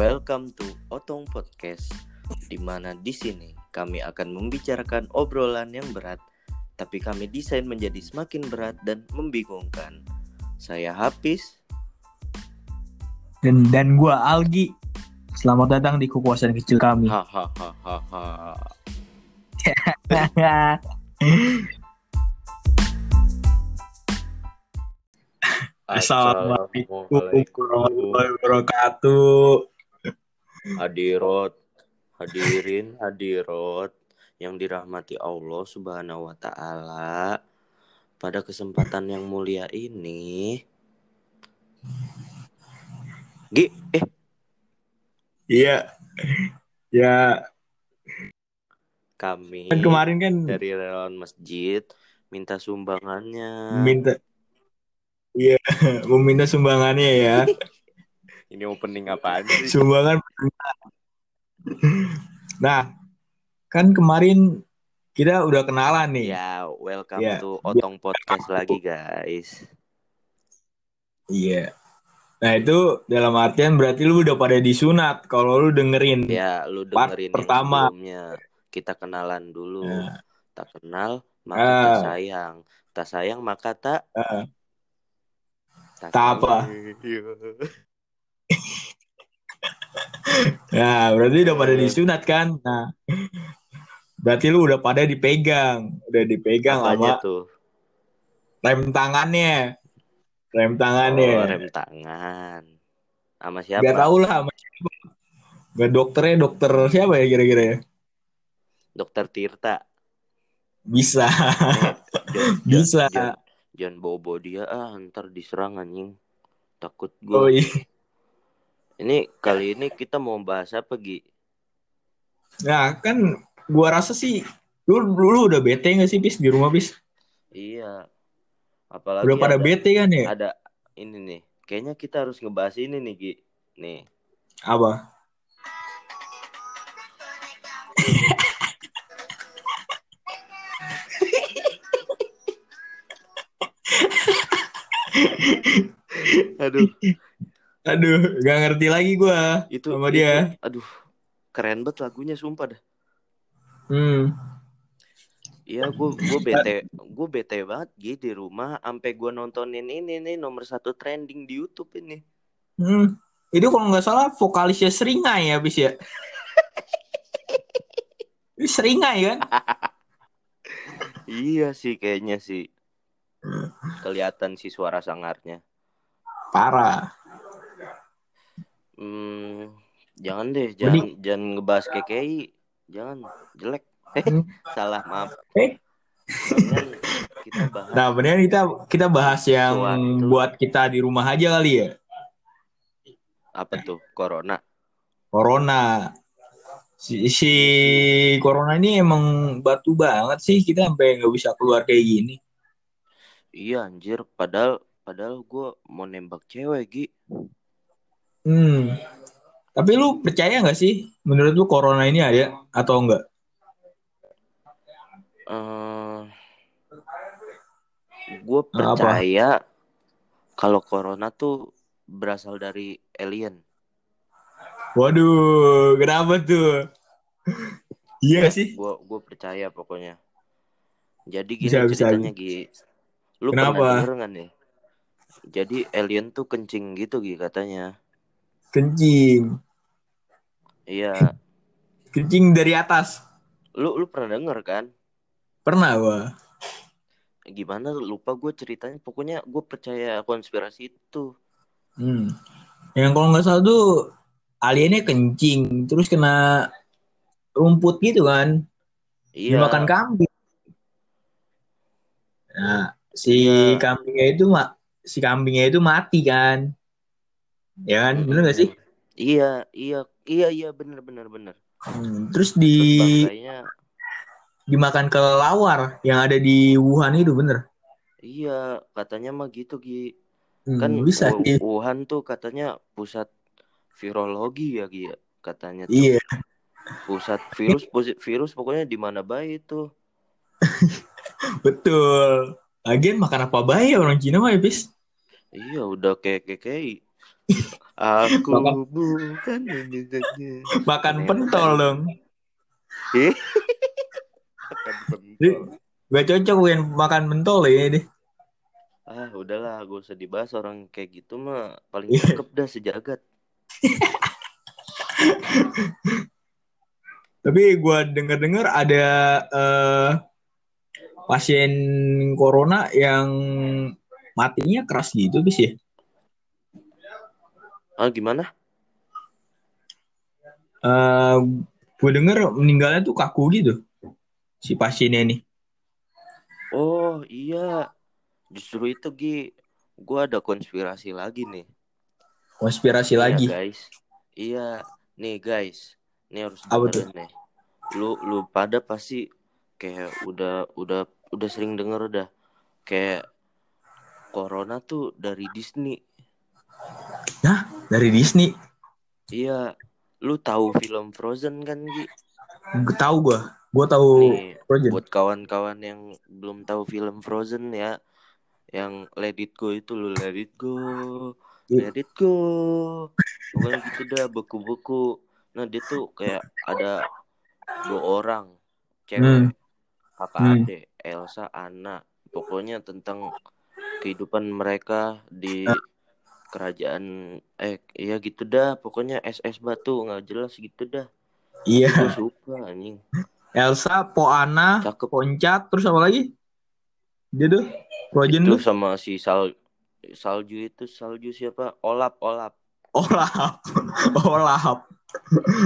Welcome to Otong Podcast, di mana di sini kami akan membicarakan obrolan yang berat, tapi kami desain menjadi semakin berat dan membingungkan. Saya Hafiz. dan dan gua Algi. Selamat datang di kekuasaan kecil kami. Hahaha. Assalamualaikum warahmatullahi wabarakatuh. Hadirot, hadirin, hadirat yang dirahmati Allah Subhanahu wa taala. Pada kesempatan yang mulia ini, Gi, eh Iya. Ya, kami kan kemarin kan dari relawan masjid minta sumbangannya. minta Iya, meminta sumbangannya ya. Ini opening apaan sih? Sumbangan. Nah, kan kemarin kita udah kenalan nih. Ya, welcome Ya. to Otong Podcast lagi, guys. Iya. Nah, itu dalam artian berarti lu udah pada disunat kalau lu dengerin. Ya, lu Part dengerin pertama. sebelumnya. Kita kenalan dulu. Nah, Tak kenal, maka tak Ah. sayang. Tak sayang, maka tak ah. tak Tak apa? Iya. Nah, berarti udah pada disunat kan? Nah, berarti lu udah pada dipegang, udah dipegang Apanya sama tuh? rem tangannya, rem tangannya. Oh, rem tangan. Sama siapa? Gak tau lah sama siapa. Gak dokternya dokter siapa ya kira-kira ya? Dokter Tirta. Bisa, bisa. Jon, Jangan bobo dia ah, ntar diserang anjing. Takut Oh gue. iya. Ini kali ini kita mau bahas apa, Gi? Nah, kan gua rasa sih lu, lu, lu udah bete gak sih bis di rumah bis? Iya. Apalagi Udah pada ada, bete kan ya? ada ini nih. Kayaknya kita harus ngebahas ini nih, Gi. Nih. Apa? Aduh, Aduh, gak ngerti lagi gua itu sama itu- dia. aduh. Keren banget lagunya sumpah dah. Hmm. Iya, gue gue bete, gue bete banget Gi di rumah sampai gue nontonin ini nih nomor satu trending di YouTube ini. Hmm. Itu kalau nggak salah vokalisnya Seringai ya bis ya? Seringai kan? Iya sih kayaknya sih. Kelihatan sih suara sangarnya. Parah. Hmm, jangan deh, jangan jangan ngebahas KKI. Jangan jelek. Eh, Hmm. salah maaf. Eh. Kita bahas Nah, bener kita kita bahas yang Sesuatu. buat kita di rumah aja kali ya. apa tuh? Corona. Corona. Si, si Corona ini emang batu banget sih kita sampai nggak bisa keluar kayak gini. Iya anjir, padahal padahal gue mau nembak cewek Gi. Hmm. Tapi lu percaya nggak sih? Menurut lu Corona ini ada atau enggak? eh gue percaya kalau corona tuh berasal dari alien. Waduh, kenapa tuh? Iya sih? Gue gue percaya pokoknya. Jadi gini Bisa, bisa. ceritanya Gi. Lu Kenapa? pernah denger nggak nih? Jadi alien tuh kencing gitu Gi katanya. Kencing. Iya. Kencing dari atas. Lu lu pernah denger kan? Pernah gua. Gimana lupa gue ceritanya. Pokoknya gue percaya konspirasi itu. Hmm. Yang kalau nggak salah tuh aliennya kencing, terus kena rumput gitu kan, Iya. dimakan kambing. Nah, si Iya. kambingnya itu mak, si kambingnya itu mati kan, ya kan, bener gak sih? Iya, iya, iya, iya, bener, bener, bener. Hmm, Terus Terus di dimakan kelelawar yang ada di Wuhan itu bener. iya, katanya mah gitu, Gi. Hmm, Kan bisa. Wuhan tuh katanya pusat virologi ya, Gi. ya, Katanya tuh Iya, pusat virus, virus pokoknya di mana baik itu. betul. Lagian makan apa baik ya orang Cina mah ya, bis? Iya, udah kayak KKI. Aku Makan- bukan. Makan pentol dong. Eh? Makan pentol. Gak cocok Win makan mentol ya deh. Ah, udahlah, gak usah dibahas orang kayak gitu mah paling Iya. cakep dah sejagat. Tapi gua denger-dengar ada eh, pasien corona yang matinya keras gitu bis ya. Ah, gimana? Eh gue denger meninggalnya tuh kaku gitu si pasiennya nih. Oh, iya. Justru itu, Gi. Gua ada konspirasi lagi nih. Konspirasi Iya, lagi. guys. Iya, nih guys. Nih harus Apa tuh? nih. Lu lu pada pasti kayak udah udah udah sering denger dah. Kayak corona tuh dari Disney. Nah, dari Disney. Iya, lu tahu film Frozen kan, Gi? Gue tahu gua. Gua tahu Nih, Frozen. buat kawan-kawan yang belum tahu film Frozen ya, yang Let It Go itu lu Let It Go, Iya. Let It Go, pokoknya gitu dah beku-beku. Nah dia tuh kayak ada dua orang cewek, Hmm. kakak Hmm. adik, Elsa, Anna, pokoknya tentang kehidupan mereka di Ah. Kerajaan eh iya gitu dah pokoknya SS batu nggak jelas gitu dah Iya. gue suka anjing Elsa, Poana, cakep Poncat, terus apa lagi? Dia tuh Frozen itu sama si sal salju itu salju siapa Olap Olap Olap. Olap.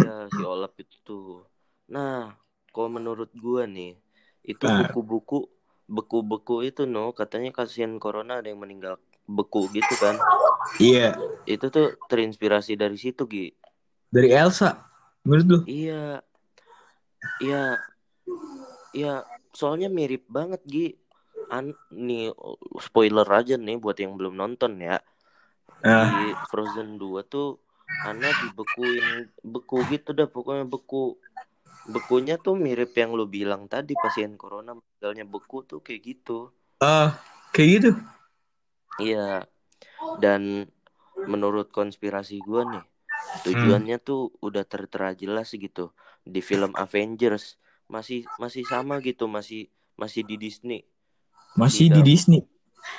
ya si Olap itu tuh nah kalau menurut gua nih itu Nah. buku-buku beku-beku itu no katanya kasihan corona ada yang meninggal beku gitu kan. Iya, itu tuh terinspirasi dari situ Gi. Dari Elsa. Menurut lu? iya. Iya. Iya soalnya mirip banget Gi. An nih spoiler aja nih buat yang belum nonton ya. Ah, di Frozen 2 tuh Anna dibekuin beku gitu dah pokoknya beku. Bekunya tuh mirip yang lu bilang tadi pasien corona meninggalnya beku tuh kayak gitu. Eh, kayak gitu. Iya dan menurut konspirasi gua nih tujuannya tuh udah tertera jelas gitu di film Avengers masih masih sama gitu masih masih di Disney Masih Tidak. di Disney.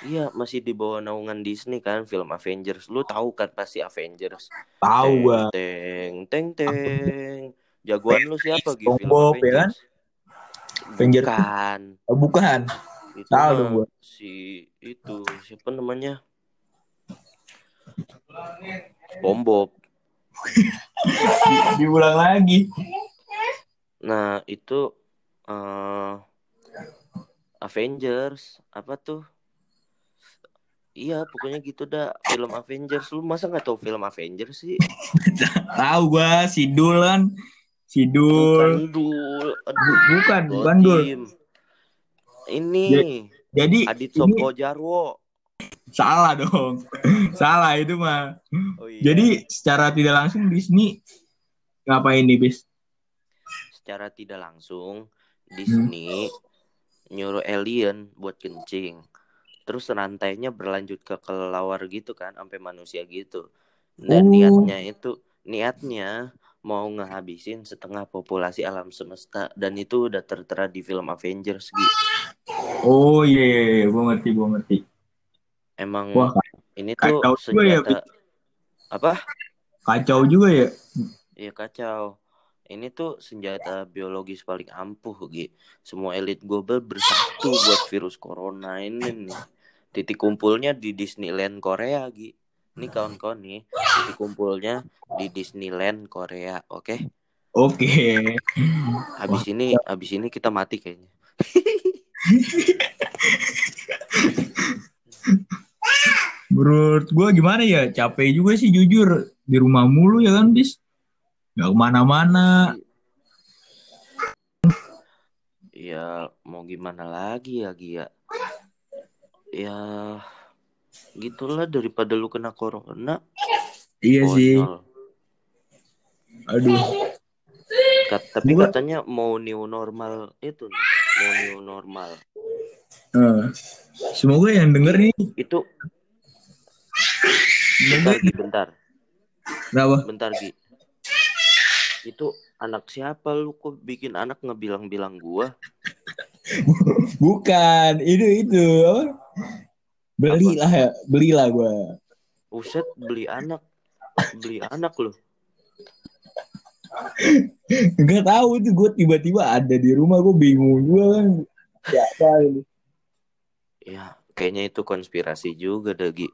iya masih di bawah naungan Disney kan film Avengers lu tahu kan pasti Avengers Tahu gua. Teng, teng, teng. Jagoan lu siapa gitu film ya kan? Avengers. Bukan. Oh, bukan. Itu Tahu gua. si itu siapa namanya? SpongeBob. Diulang lagi. Nah, itu eh Avengers apa tuh? Iya, pokoknya gitu dah film Avengers. Lu masa nggak tahu film Avengers sih? Tahu gua si Dul kan. Si Dul. Bukan dul. Bu- bukan, bukan Dul. Ini Jadi Adit ini Soko Jarwo. salah dong. salah itu mah. Oh iya. Jadi secara tidak langsung Disney ngapain nih, Bis? secara tidak langsung Hmm. Disney nyuruh alien buat kencing. Terus rantainya berlanjut ke kelelawar gitu kan sampai manusia gitu. Dan Oh. niatnya itu niatnya mau ngehabisin setengah populasi alam semesta dan itu udah tertera di film Avengers gitu. Oh iya, iya, iya. gua ngerti, gua ngerti. Emang Wah, ini tuh kacau juga ya, senjata apa? Kacau juga ya. Iya kacau. Ini tuh senjata biologis paling ampuh, Gi. Semua elit global bersatu buat virus corona ini nih. Titik kumpulnya di Disneyland Korea, Gi. Ini kawan-kawan nih, titik kumpulnya di Disneyland Korea, oke? Oke. Habis ini, habis ini kita mati kayaknya. Menurut gua gimana ya? Capek juga sih jujur di rumah mulu ya kan, Bis? Gak ke mana-mana. Ya mau gimana lagi ya, Gi ya? Gitulah daripada lu kena corona. Iya sih. konyol. Aduh. Kat- tapi Gua- katanya mau new normal itu nih, new normal. Eh, semoga yang denger nih Itu Bentar, Gi, bentar. Kenapa? Bentar, Gi. Itu anak siapa lu kok bikin anak ngebilang-bilang gua? Bukan, itu itu. apa? Belilah ya, belilah gua. Uset beli anak. Beli anak lu. Gak tahu itu gue tiba-tiba ada di rumah gue bingung juga kan. Siapa ini? Ya, kayaknya itu konspirasi juga dah, Gi.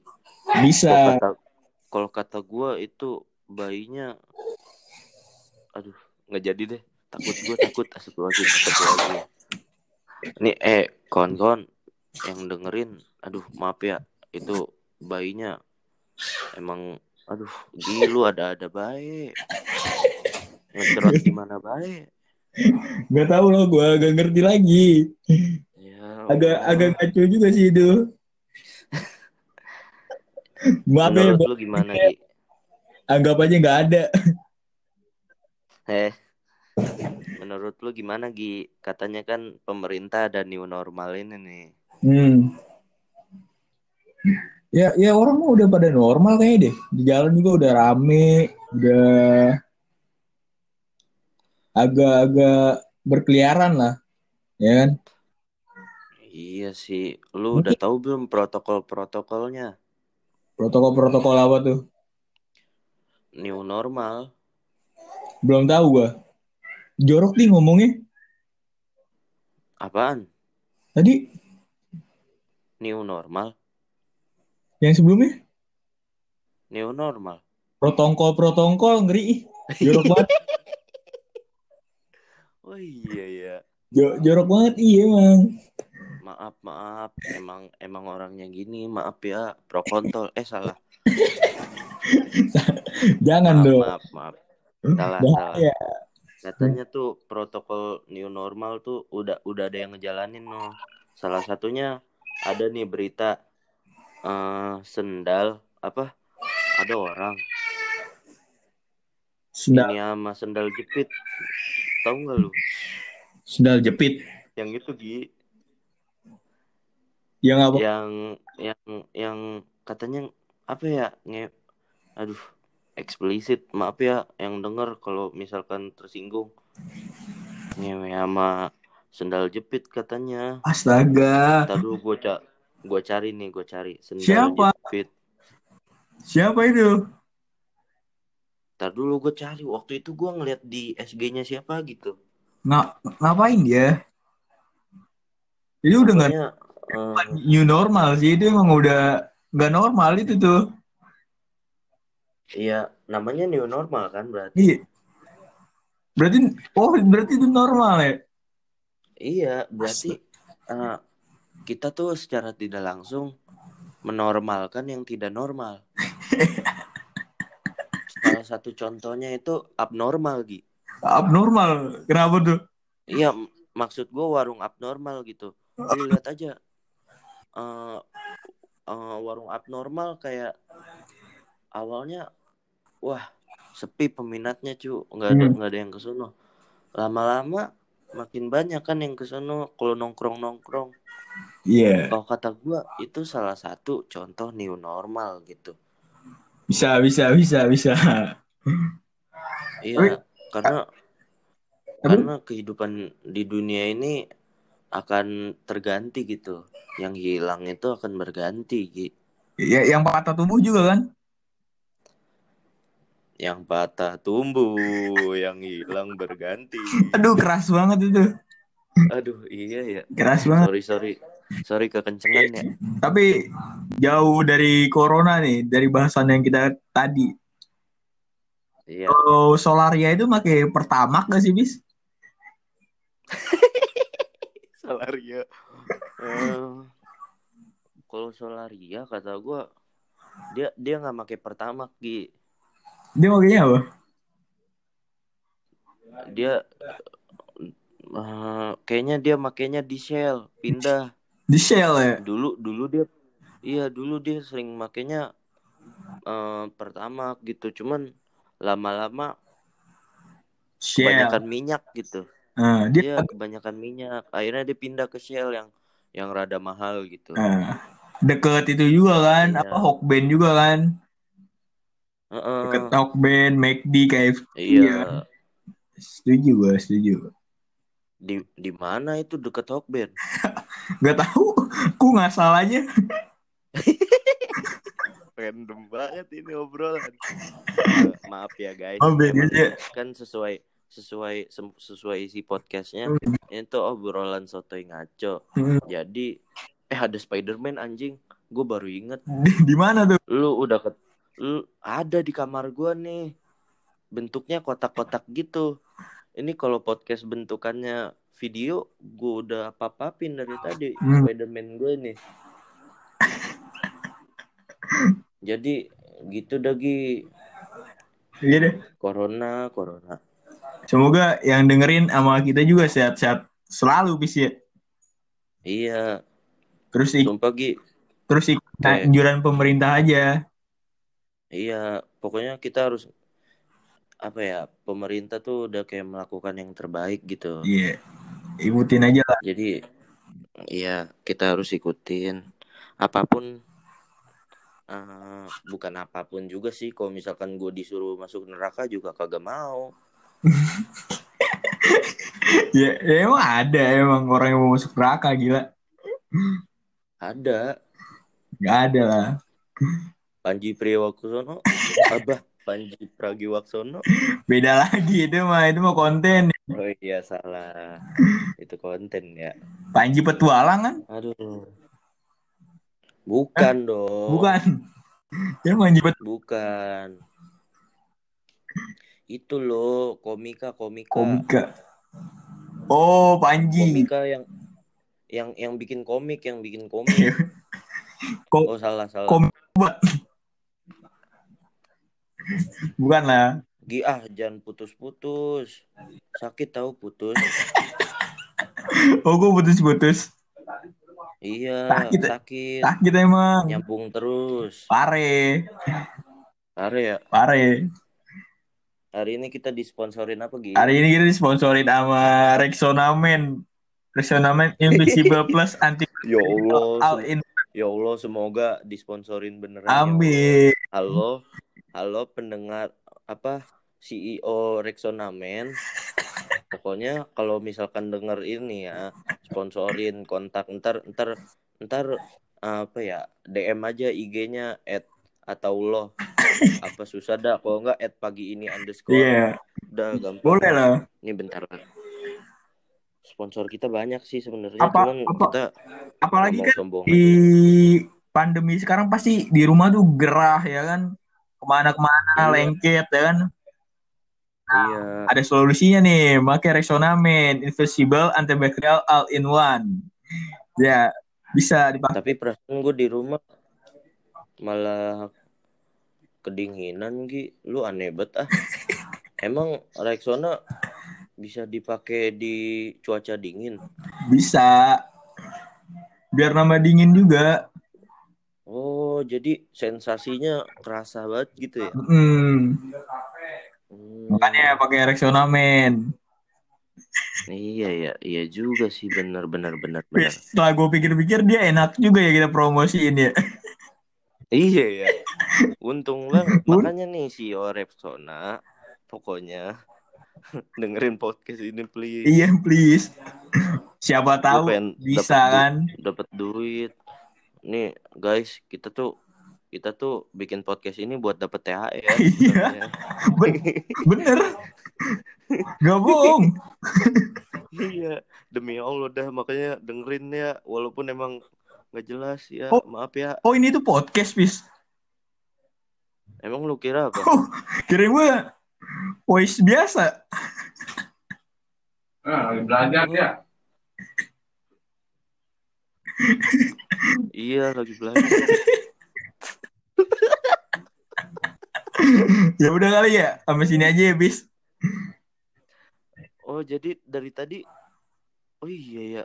Bisa. Kalau kata kata gua itu bayinya aduh nggak jadi deh takut gua takut astagfirullahaladzim astagfirullahaladzim nih eh kawan-kawan yang dengerin aduh maaf ya itu bayinya emang aduh gilu ada ada baik ngecerot gimana baik Gak tahu loh gue agak ngerti lagi. ya Agak Allah. agak kacau juga sih itu. Maaf ya, lu gimana Gi? anggap aja nggak ada. Eh, menurut lu gimana Gi? Katanya kan pemerintah ada new normal ini nih. Hmm. Ya, ya orang mah udah pada normal kayaknya deh. Di jalan juga udah rame, udah agak-agak berkeliaran lah, ya kan? Iya sih, lu udah tahu belum protokol-protokolnya? Protokol-protokol apa tuh? New normal. Belum tahu gua. Jorok nih ngomongnya. Apaan? Tadi New normal? yang sebelumnya New normal. protokol-protokol ngeri. Jorok banget. Oh iya ya. Jo- jorok banget iya emang. Maaf, maaf. Emang emang orangnya gini, maaf ya. Pro kontol. Eh salah. Jangan Maaf, dong. maaf, maaf. Salah, salah. Bahaya. Katanya tuh protokol new normal tuh udah udah ada yang ngejalanin no. Salah satunya ada nih berita eh sendal apa? Ada orang Sendal, ini sama sendal jepit. Tahu nggak lu? sendal jepit. Yang itu Gi, Yang apa? yang yang yang katanya apa ya? Nge aduh, eksplisit. Maaf ya yang denger kalau misalkan tersinggung. Ngewe sama sendal jepit katanya. Astaga. Ntar dulu gue ca gua cari nih, gue cari sendal Siapa? jepit. Siapa itu? Ntar dulu gue cari. Waktu itu gue ngeliat di SG-nya siapa gitu. Nga- ngapain dia? Jadi udah nggak eh, new normal sih itu emang udah nggak normal itu tuh. Iya, namanya new normal kan berarti. Iya. Berarti oh berarti itu normal ya? Iya, berarti eh, kita tuh secara tidak langsung menormalkan yang tidak normal. Satu contohnya itu abnormal gitu. Abnormal. Kenapa tuh? Iya, maksud gue warung abnormal gitu. Lu lihat aja. eh eh, warung abnormal kayak awalnya wah sepi peminatnya cu nggak ada Hmm. nggak ada yang kesono lama-lama makin banyak kan yang kesono kalau nongkrong nongkrong Iya. kalau kata gua itu salah satu contoh new normal gitu Bisa bisa bisa bisa. Iya Tapi- karena Tapi- karena kehidupan di dunia ini akan terganti gitu yang hilang itu akan berganti Gi. Ya, yang patah tumbuh juga kan? yang patah tumbuh yang hilang berganti Aduh keras banget itu. aduh iya ya Keras banget. sorry sorry sorry kekencengan ya Tapi jauh dari corona nih, dari bahasan yang kita tadi. Iya Kalau Solaria itu pakai pertamax gak sih, Bis? Solaria Eh, kalau Solaria kata gua dia dia nggak pakai pertama Gi Dia makanya apa? dia eh, kayaknya dia makainya di Shell pindah Di Shell ya? dulu dulu dia iya dulu dia sering makainya eh, pertama gitu cuman lama-lama Shell. kebanyakan minyak gitu Nah, dia dia kebanyakan minyak akhirnya dia pindah ke Shell yang yang rada mahal gitu Nah, deket itu juga kan, Iya. apa Hokben juga kan? Heeh. Deket Tokben, McD, KFC. Iya. Setuju gue, setuju. Di di mana itu deket Hokben? Gak tahu, ku nggak salahnya. Random banget ini obrolan. Maaf ya guys. Oh, beda Emang aja. kan sesuai sesuai sesuai isi podcastnya itu obrolan sotoy ngaco. Hmm. Jadi eh ada Spiderman anjing. Gue baru inget. Di, di mana tuh? Lu udah ke lu ada di kamar gua nih. Bentuknya kotak-kotak gitu. Ini kalau podcast bentukannya video, gue udah apa-apin dari tadi Hmm. Spiderman gue nih. Jadi gitu dagi Iya deh. corona corona. Semoga yang dengerin sama kita juga sehat-sehat selalu, bis ya. Iya, Terus ik- sumpah Gi. terus Kayak- anjuran pemerintah aja. Iya, pokoknya kita harus apa ya? Pemerintah tuh udah kayak melakukan yang terbaik gitu. Iya. Ikutin aja lah. Jadi iya kita harus ikutin apa pun eh, bukan apa pun juga sih kalau misalkan gue disuruh masuk neraka juga kagak mau Ya, ya emang ada emang orang yang mau masuk neraka gila. ada Gak ada lah. Panji Priwaksono abah Panji Pragiwaksono Beda lagi itu mah itu mah konten. oh iya salah itu konten ya Panji petualang kan? aduh bukan dong Bukan. Panji pet bukan itu loh komika komika komika. Oh, Panji. komika yang yang yang bikin komik yang bikin komik Ko- oh salah salah komik Bukan lah. Gi ah jangan putus-putus sakit tahu putus Oh, gue putus-putus. Iya Sakit. sakit Sakit emang. nyambung terus Pare. Are ya Pare. hari ini kita disponsorin apa Gi Hari ini kita disponsorin sama Rexona Men. Rexona Men Invisible Plus Anti ya Allah All in. ya Allah semoga disponsorin beneran ya. Amin. halo halo pendengar apa CEO Rexona Men pokoknya kalau misalkan denger ini ya sponsorin kontak ntar ntar ntar apa ya DM aja IG-nya at atau lo apa susah dah kalau enggak at pagi ini underscore Iya, udah gampang boleh lah. ini bentar lah sponsor kita banyak sih sebenarnya Apa- cuman apa- kita Apalagi kan sombong di pandemi sekarang pasti di rumah tuh gerah ya kan. Ke mana-kemana Iya. lengket ya kan. Iya Ada solusinya nih, pakai Rexona Men Invisible Antibacterial All in One. Ya, bisa dipakai. tapi perasaan gue di rumah malah kedinginan Gi lu aneh banget ah emang Rexona bisa dipakai di cuaca dingin Bisa. Biar nambah dingin juga. oh jadi sensasinya kerasa banget gitu ya Hmm, makanya pakai Rexona Men. iya ya iya juga sih benar benar benar benar Setelah gue pikir-pikir dia enak juga ya kita promosiin ya. iya ya untung banget makanya nih si Rexona pokoknya dengerin podcast ini please iya, please. Siapa tahu pengen bisa dapet kan. dapat duit nih guys kita tuh kita tuh bikin podcast ini buat dapet THR Iya. sebenarnya. Ben- bener. Gak bohong. iya demi Allah dah makanya dengerin ya walaupun emang nggak jelas ya Oh. maaf ya Oh ini tuh podcast, bis. emang lu kira apa Oh, kira gue voice biasa. Ah, lagi belajar ya. iya lagi belajar ya udah kali ya, sampai sini aja ya, bis. oh jadi dari tadi oh iya ya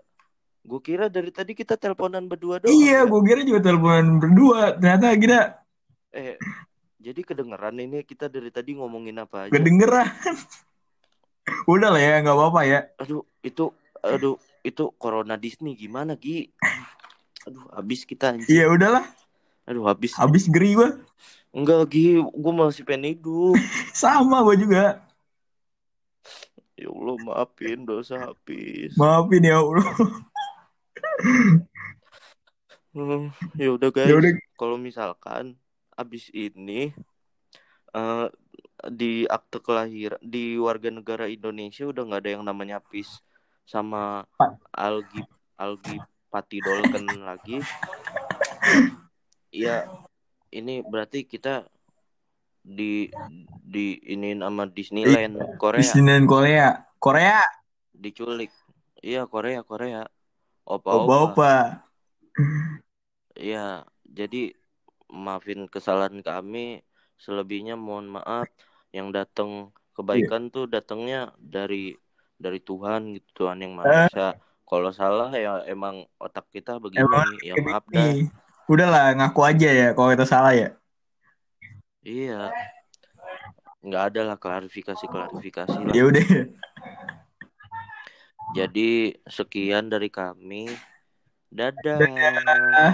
gue kira dari tadi kita teleponan berdua doang iya, ya. gue kira juga teleponan berdua. Ternyata kita eh jadi kedengeran ini kita dari tadi ngomongin apa aja kedengeran. udah lah ya, nggak apa-apa ya. aduh itu aduh itu corona Disney gimana Gi aduh habis kita Iya udahlah, aduh habis habis geri gue. Enggak lagi, gue masih pengen hidup. Sama gue juga. Ya Allah maafin dosa habis. Maafin ya Allah. Hmm, ya udah guys, Ya udah. kalau misalkan abis ini eh, di akte kelahiran di warga negara Indonesia udah nggak ada yang namanya Pis sama. Algi Algi Patidolken lagi. Ya ini berarti kita di di ini nama Disneyland Korea Disneyland Korea. Korea. diculik. Iya Korea Korea. Opa Opa-opa. opa. Iya, jadi maafin kesalahan kami. Selebihnya mohon maaf. Yang datang kebaikan tuh datangnya dari dari Tuhan gitu, Tuhan yang Maha Esa. Kalau salah ya emang otak kita begini, Emang ya maaf dah. Udahlah ngaku aja ya kalau kita salah ya. Iya. Nggak ada lah klarifikasi-klarifikasi lah. Ya udah. Jadi sekian dari kami. Dadah. Dadah.